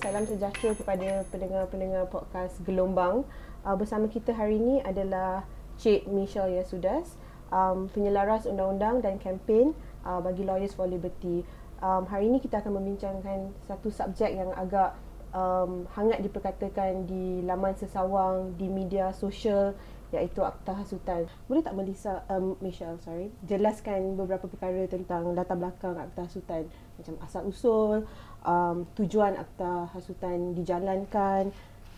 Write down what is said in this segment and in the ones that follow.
salam sejahtera kepada pendengar-pendengar podcast Gelombang. Uh, bersama kita hari ini adalah Cik Michelle Yasudas, um, penyelaras undang-undang dan kempen uh, bagi Lawyers for Liberty. Um, hari ini kita akan membincangkan satu subjek yang agak um, hangat diperkatakan di laman sesawang, di media sosial iaitu Akta Hasutan. Boleh tak Melissa, um, Michelle, sorry, jelaskan beberapa perkara tentang latar belakang Akta Hasutan macam asal usul, um, tujuan akta hasutan dijalankan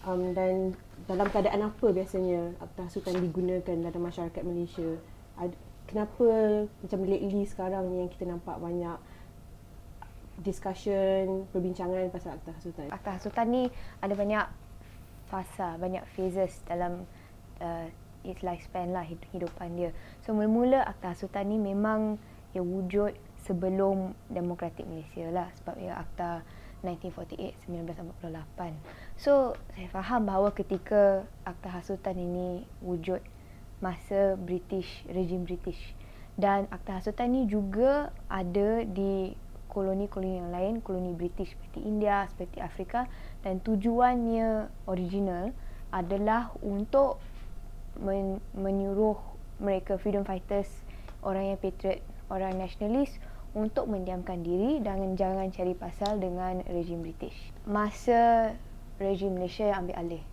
um, dan dalam keadaan apa biasanya akta hasutan digunakan dalam masyarakat Malaysia. Ad, kenapa macam lately sekarang ni yang kita nampak banyak discussion, perbincangan pasal akta hasutan. Akta hasutan ni ada banyak fasa, banyak phases dalam uh, its lifespan lah hidupan dia. So mula-mula akta hasutan ni memang ia wujud sebelum demokratik Malaysia lah sebab ia akta 1948 1948. So saya faham bahawa ketika akta hasutan ini wujud masa British rejim British dan akta hasutan ini juga ada di koloni-koloni yang lain, koloni British seperti India, seperti Afrika dan tujuannya original adalah untuk men- menyuruh mereka freedom fighters, orang yang patriot, orang nasionalis untuk mendiamkan diri dan jangan cari pasal dengan rejim British. Masa rejim Malaysia yang ambil alih.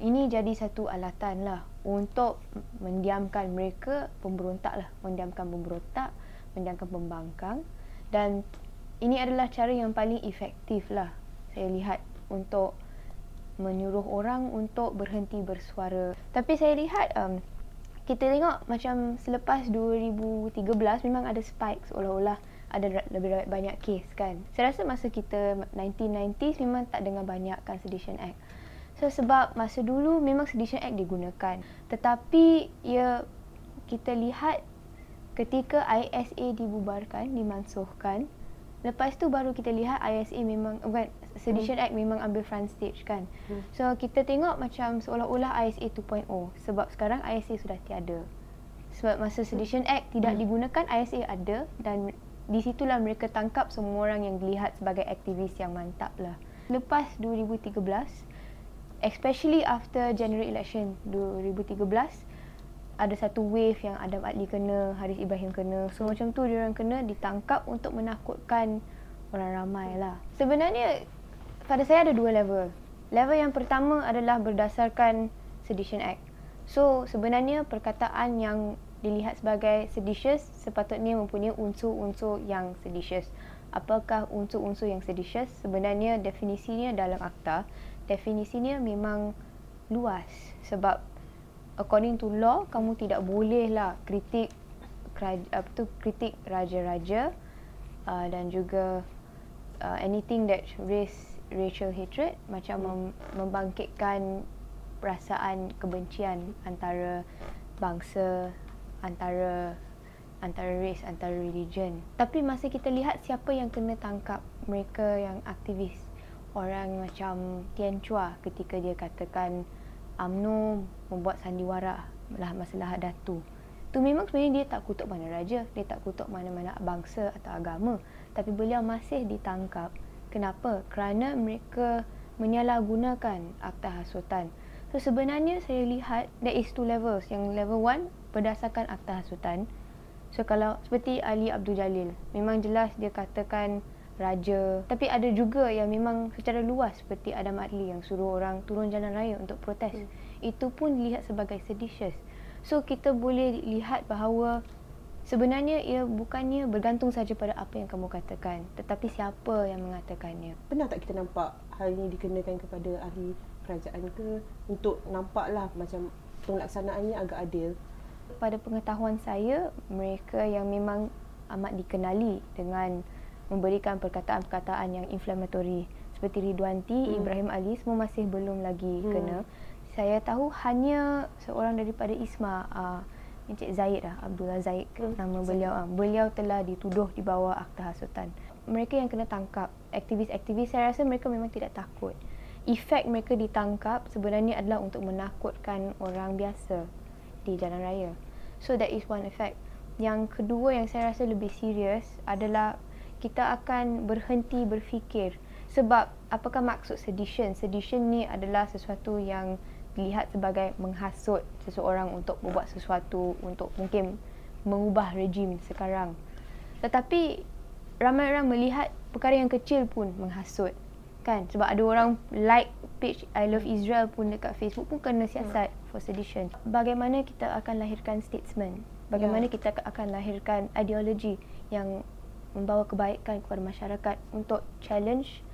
Ini jadi satu alatan lah untuk mendiamkan mereka pemberontak lah. Mendiamkan pemberontak, mendiamkan pembangkang. Dan ini adalah cara yang paling efektif lah saya lihat untuk menyuruh orang untuk berhenti bersuara. Tapi saya lihat um, kita tengok macam selepas 2013 memang ada spike seolah-olah ada lebih banyak kes kan. Saya rasa masa kita 1990s memang tak dengar banyak kan Sedition Act. So sebab masa dulu memang Sedition Act digunakan. Tetapi ya kita lihat ketika ISA dibubarkan, dimansuhkan, lepas tu baru kita lihat ISA memang bukan Sedition hmm. Act memang ambil front stage kan. Hmm. So kita tengok macam seolah-olah ISA 2.0 sebab sekarang ISA sudah tiada. Sebab masa Sedition Act tidak hmm. digunakan ISA ada dan di situlah mereka tangkap semua orang yang dilihat sebagai aktivis yang mantap lah. Lepas 2013 especially after general election 2013 ada satu wave yang Adam Adli kena, Haris Ibrahim kena. So macam tu dia orang kena ditangkap untuk menakutkan orang ramai lah. Sebenarnya pada saya ada dua level. Level yang pertama adalah berdasarkan Sedition Act. So sebenarnya perkataan yang dilihat sebagai seditious sepatutnya mempunyai unsur-unsur yang seditious. Apakah unsur-unsur yang seditious? Sebenarnya definisinya dalam akta, definisinya memang luas sebab according to law kamu tidak boleh lah kritik apa tu kritik raja-raja uh, dan juga uh, anything that raise racial hatred macam hmm. mem- membangkitkan perasaan kebencian antara bangsa antara antara race antara religion. Tapi masa kita lihat siapa yang kena tangkap mereka yang aktivis orang macam Tian Chua ketika dia katakan UMNO membuat sandiwara lah masalah datu. Tu memang sebenarnya dia tak kutuk mana raja dia tak kutuk mana-mana bangsa atau agama. Tapi beliau masih ditangkap Kenapa? Kerana mereka menyalahgunakan akta hasutan. So sebenarnya saya lihat there is two levels. Yang level one berdasarkan akta hasutan. So kalau seperti Ali Abdul Jalil, memang jelas dia katakan raja. Tapi ada juga yang memang secara luas seperti Adam Adli yang suruh orang turun jalan raya untuk protes. Hmm. Itu pun dilihat sebagai seditious. So kita boleh lihat bahawa Sebenarnya ia bukannya bergantung saja pada apa yang kamu katakan, tetapi siapa yang mengatakannya. Pernah tak kita nampak hal ini dikenakan kepada ahli kerajaan ke untuk nampaklah macam pelaksanaannya agak adil? Pada pengetahuan saya, mereka yang memang amat dikenali dengan memberikan perkataan-perkataan yang inflammatory seperti Ridwanti, hmm. Ibrahim Ali semua masih belum lagi hmm. kena. Saya tahu hanya seorang daripada Isma uh, Encik Zaid lah, Abdullah Zaid hmm. nama beliau. Ah. Beliau telah dituduh di bawah akta hasutan. Mereka yang kena tangkap, aktivis-aktivis saya rasa mereka memang tidak takut. Efek mereka ditangkap sebenarnya adalah untuk menakutkan orang biasa di jalan raya. So that is one effect. Yang kedua yang saya rasa lebih serius adalah kita akan berhenti berfikir Sebab apakah maksud sedition? Sedition ni adalah sesuatu yang dilihat sebagai menghasut seseorang untuk membuat sesuatu untuk mungkin mengubah rejim sekarang. Tetapi ramai orang melihat perkara yang kecil pun menghasut. Kan? Sebab ada orang like page I Love Israel pun dekat Facebook pun kena siasat hmm. for sedition. Bagaimana kita akan lahirkan statement? Bagaimana yeah. kita akan lahirkan ideologi yang membawa kebaikan kepada masyarakat untuk challenge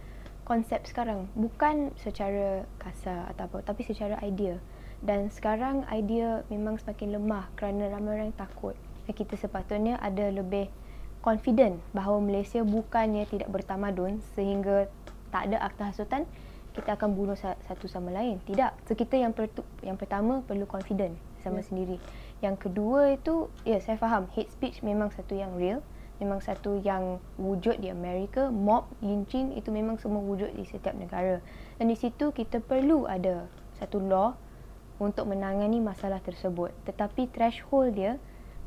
konsep sekarang. Bukan secara kasar atau apa tapi secara idea. Dan sekarang idea memang semakin lemah kerana ramai orang takut. Dan kita sepatutnya ada lebih confident bahawa Malaysia bukannya tidak bertamadun sehingga tak ada akta hasutan kita akan bunuh satu sama lain. Tidak. So kita yang per- yang pertama perlu confident sama yeah. sendiri. Yang kedua itu ya saya faham. Hate speech memang satu yang real memang satu yang wujud di Amerika mob lynching itu memang semua wujud di setiap negara. Dan di situ kita perlu ada satu law untuk menangani masalah tersebut. Tetapi threshold dia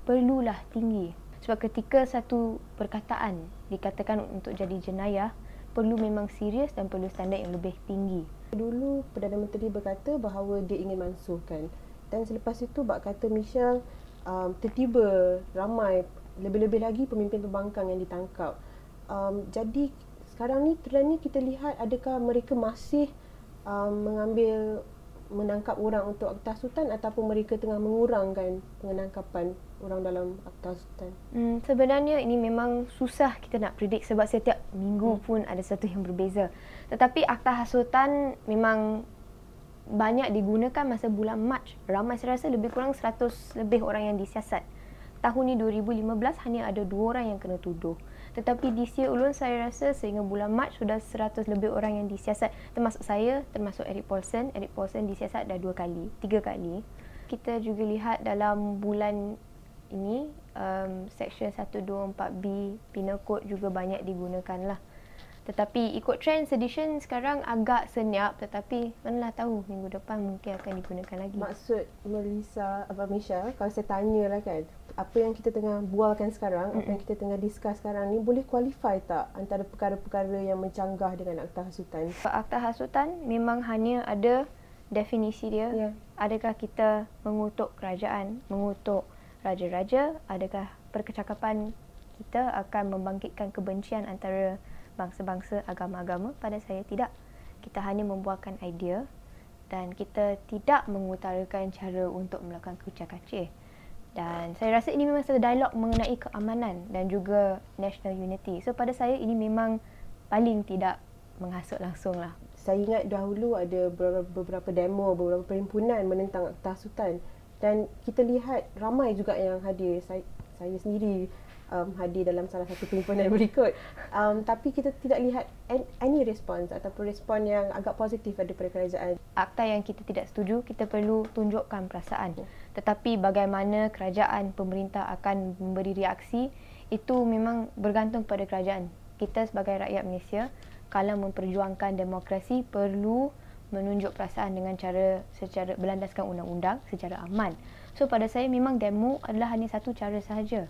perlulah tinggi. Sebab ketika satu perkataan dikatakan untuk jadi jenayah perlu memang serius dan perlu standard yang lebih tinggi. Dulu Perdana Menteri berkata bahawa dia ingin mansuhkan. Dan selepas itu bak kata Michelle um, tertiba ramai lebih-lebih lagi pemimpin pembangkang yang ditangkap. Um, jadi sekarang ni trend ni kita lihat adakah mereka masih um, mengambil menangkap orang untuk akta sultan ataupun mereka tengah mengurangkan penangkapan orang dalam akta sultan. Hmm, sebenarnya ini memang susah kita nak predict sebab setiap minggu hmm. pun ada satu yang berbeza. Tetapi akta hasutan memang banyak digunakan masa bulan Mac. Ramai saya rasa lebih kurang 100 lebih orang yang disiasat tahun ni 2015 hanya ada dua orang yang kena tuduh. Tetapi di Sia Ulun saya rasa sehingga bulan Mac sudah 100 lebih orang yang disiasat termasuk saya, termasuk Eric Paulson. Eric Paulson disiasat dah dua kali, tiga kali. Kita juga lihat dalam bulan ini um, Section 124B Penal Code juga banyak digunakan lah. Tetapi ikut trend sedition sekarang agak senyap tetapi manalah tahu minggu depan mungkin akan digunakan lagi. Maksud Melissa apa Misha kalau saya tanya lah kan apa yang kita tengah bualkan sekarang, mm-hmm. apa yang kita tengah discuss sekarang ni boleh qualify tak antara perkara-perkara yang mencanggah dengan akta hasutan? Akta hasutan memang hanya ada definisi dia. Yeah. Adakah kita mengutuk kerajaan, mengutuk raja-raja, adakah perkecakapan kita akan membangkitkan kebencian antara bangsa-bangsa agama-agama pada saya tidak. Kita hanya membuahkan idea dan kita tidak mengutarakan cara untuk melakukan kucak-kacir dan saya rasa ini memang satu dialog mengenai keamanan dan juga national unity. So pada saya ini memang paling tidak menghasut langsung lah. Saya ingat dahulu ada beberapa demo beberapa perhimpunan menentang akta sultan dan kita lihat ramai juga yang hadir. Saya, saya sendiri um, hadir dalam salah satu perhimpunan berikut. Um, tapi kita tidak lihat any response ataupun respon yang agak positif daripada kerajaan. Akta yang kita tidak setuju, kita perlu tunjukkan perasaan. Tetapi bagaimana kerajaan, pemerintah akan memberi reaksi, itu memang bergantung pada kerajaan. Kita sebagai rakyat Malaysia, kalau memperjuangkan demokrasi, perlu menunjuk perasaan dengan cara secara berlandaskan undang-undang secara aman. So pada saya memang demo adalah hanya satu cara sahaja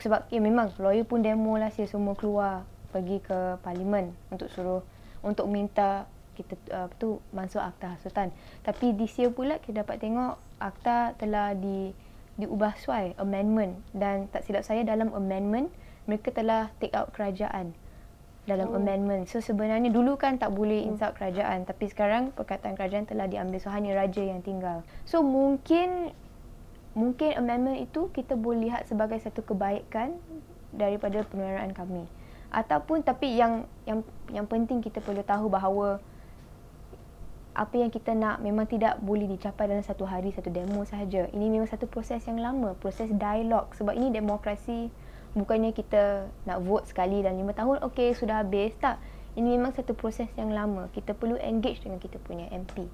sebab ya memang lawyer pun demo lah saya semua keluar pergi ke parlimen untuk suruh untuk minta kita uh, apa tu masuk akta hasutan. Tapi di sini pula kita dapat tengok akta telah di diubah suai amendment dan tak silap saya dalam amendment mereka telah take out kerajaan dalam oh. amendment. So sebenarnya dulu kan tak boleh hmm. insult kerajaan tapi sekarang perkataan kerajaan telah diambil so hanya raja yang tinggal. So mungkin mungkin amendment itu kita boleh lihat sebagai satu kebaikan daripada penyuaraan kami. Ataupun tapi yang yang yang penting kita perlu tahu bahawa apa yang kita nak memang tidak boleh dicapai dalam satu hari satu demo sahaja. Ini memang satu proses yang lama proses dialog. Sebab ini demokrasi bukannya kita nak vote sekali dan lima tahun okey sudah habis. Tak ini memang satu proses yang lama. Kita perlu engage dengan kita punya MP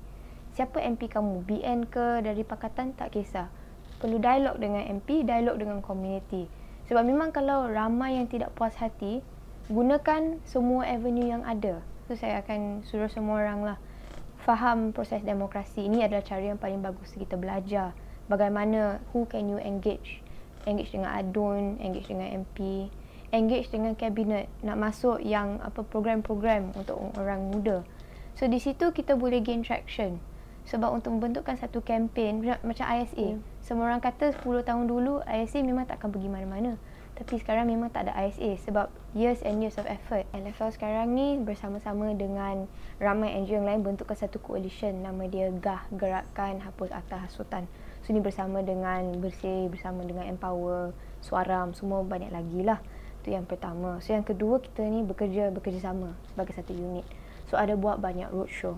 siapa MP kamu? BN ke? Dari pakatan? Tak kisah perlu dialog dengan MP, dialog dengan komuniti. Sebab memang kalau ramai yang tidak puas hati, gunakan semua avenue yang ada. So saya akan suruh semua orang lah faham proses demokrasi. Ini adalah cara yang paling bagus kita belajar bagaimana who can you engage. Engage dengan adun, engage dengan MP, engage dengan kabinet nak masuk yang apa program-program untuk orang muda. So di situ kita boleh gain traction. Sebab untuk membentukkan satu kempen macam ISA. Hmm. Semua orang kata 10 tahun dulu ISA memang tak akan pergi mana-mana. Tapi sekarang memang tak ada ISA sebab years and years of effort. LFL sekarang ni bersama-sama dengan ramai NGO yang lain bentukkan satu coalition nama dia GAH, Gerakan Hapus Akta Hasutan. So ni bersama dengan Bersih, bersama dengan Empower, Suaram, semua banyak lagi lah. Itu yang pertama. So yang kedua kita ni bekerja bekerjasama sebagai satu unit. So ada buat banyak roadshow.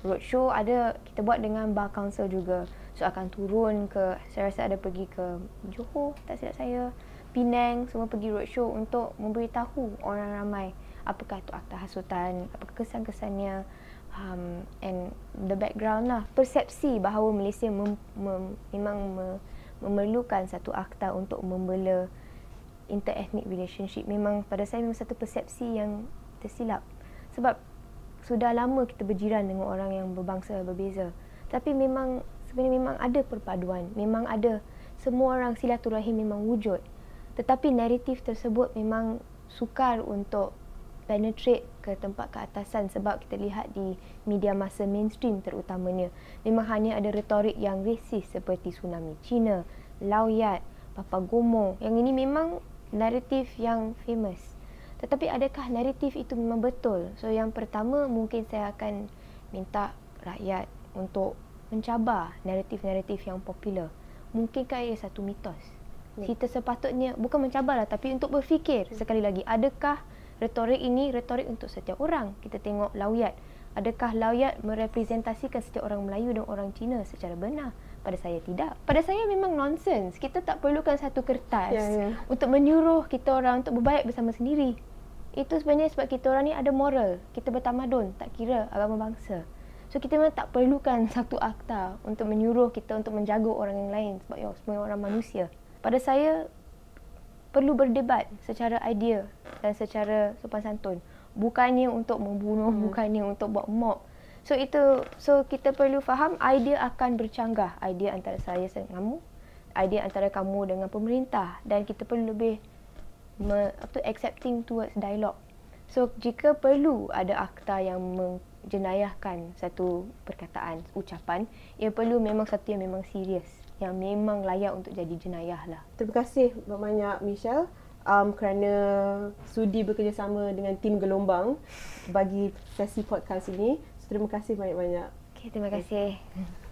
Roadshow ada kita buat dengan bar council juga. So akan turun ke saya rasa ada pergi ke Johor tak silap saya. Penang semua pergi roadshow untuk memberitahu orang ramai apakah itu akta hasutan, apa kesan-kesannya um, and the background lah. Persepsi bahawa Malaysia mem, mem, memang me, memerlukan satu akta untuk membela interethnic relationship. Memang pada saya memang satu persepsi yang tersilap. Sebab sudah lama kita berjiran dengan orang yang berbangsa berbeza. Tapi memang sebenarnya memang ada perpaduan, memang ada semua orang silaturahim memang wujud. Tetapi naratif tersebut memang sukar untuk penetrate ke tempat keatasan sebab kita lihat di media masa mainstream terutamanya memang hanya ada retorik yang resis seperti tsunami Cina, Lauyat, Papa Gomo. Yang ini memang naratif yang famous. Tetapi adakah naratif itu memang betul? So yang pertama mungkin saya akan minta rakyat untuk mencabar naratif-naratif yang popular. Mungkinkah ia satu mitos? Ya. Kita sepatutnya bukan mencabarlah tapi untuk berfikir ya. sekali lagi adakah retorik ini retorik untuk setiap orang? Kita tengok lawyat. Adakah lawyat merepresentasikan setiap orang Melayu dan orang Cina secara benar? Pada saya tidak. Pada saya memang nonsense. Kita tak perlukan satu kertas ya, ya. untuk menyuruh kita orang untuk berbaik bersama sendiri. Itu sebenarnya sebab kita orang ni ada moral. Kita bertamadun, tak kira agama bangsa. So kita memang tak perlukan satu akta untuk menyuruh kita untuk menjaga orang yang lain sebab ya, semua orang manusia. Pada saya perlu berdebat secara idea dan secara sopan santun. Bukannya untuk membunuh, hmm. bukannya untuk buat mob. So itu so kita perlu faham idea akan bercanggah. Idea antara saya dengan kamu, idea antara kamu dengan pemerintah dan kita perlu lebih me, apa tu, accepting towards dialogue. So jika perlu ada akta yang menjenayahkan satu perkataan, ucapan, ia perlu memang satu yang memang serius, yang memang layak untuk jadi jenayah lah. Terima kasih banyak Michelle um, kerana sudi bekerjasama dengan tim Gelombang bagi sesi podcast ini. So, terima kasih banyak-banyak. Okay, terima kasih. Okay.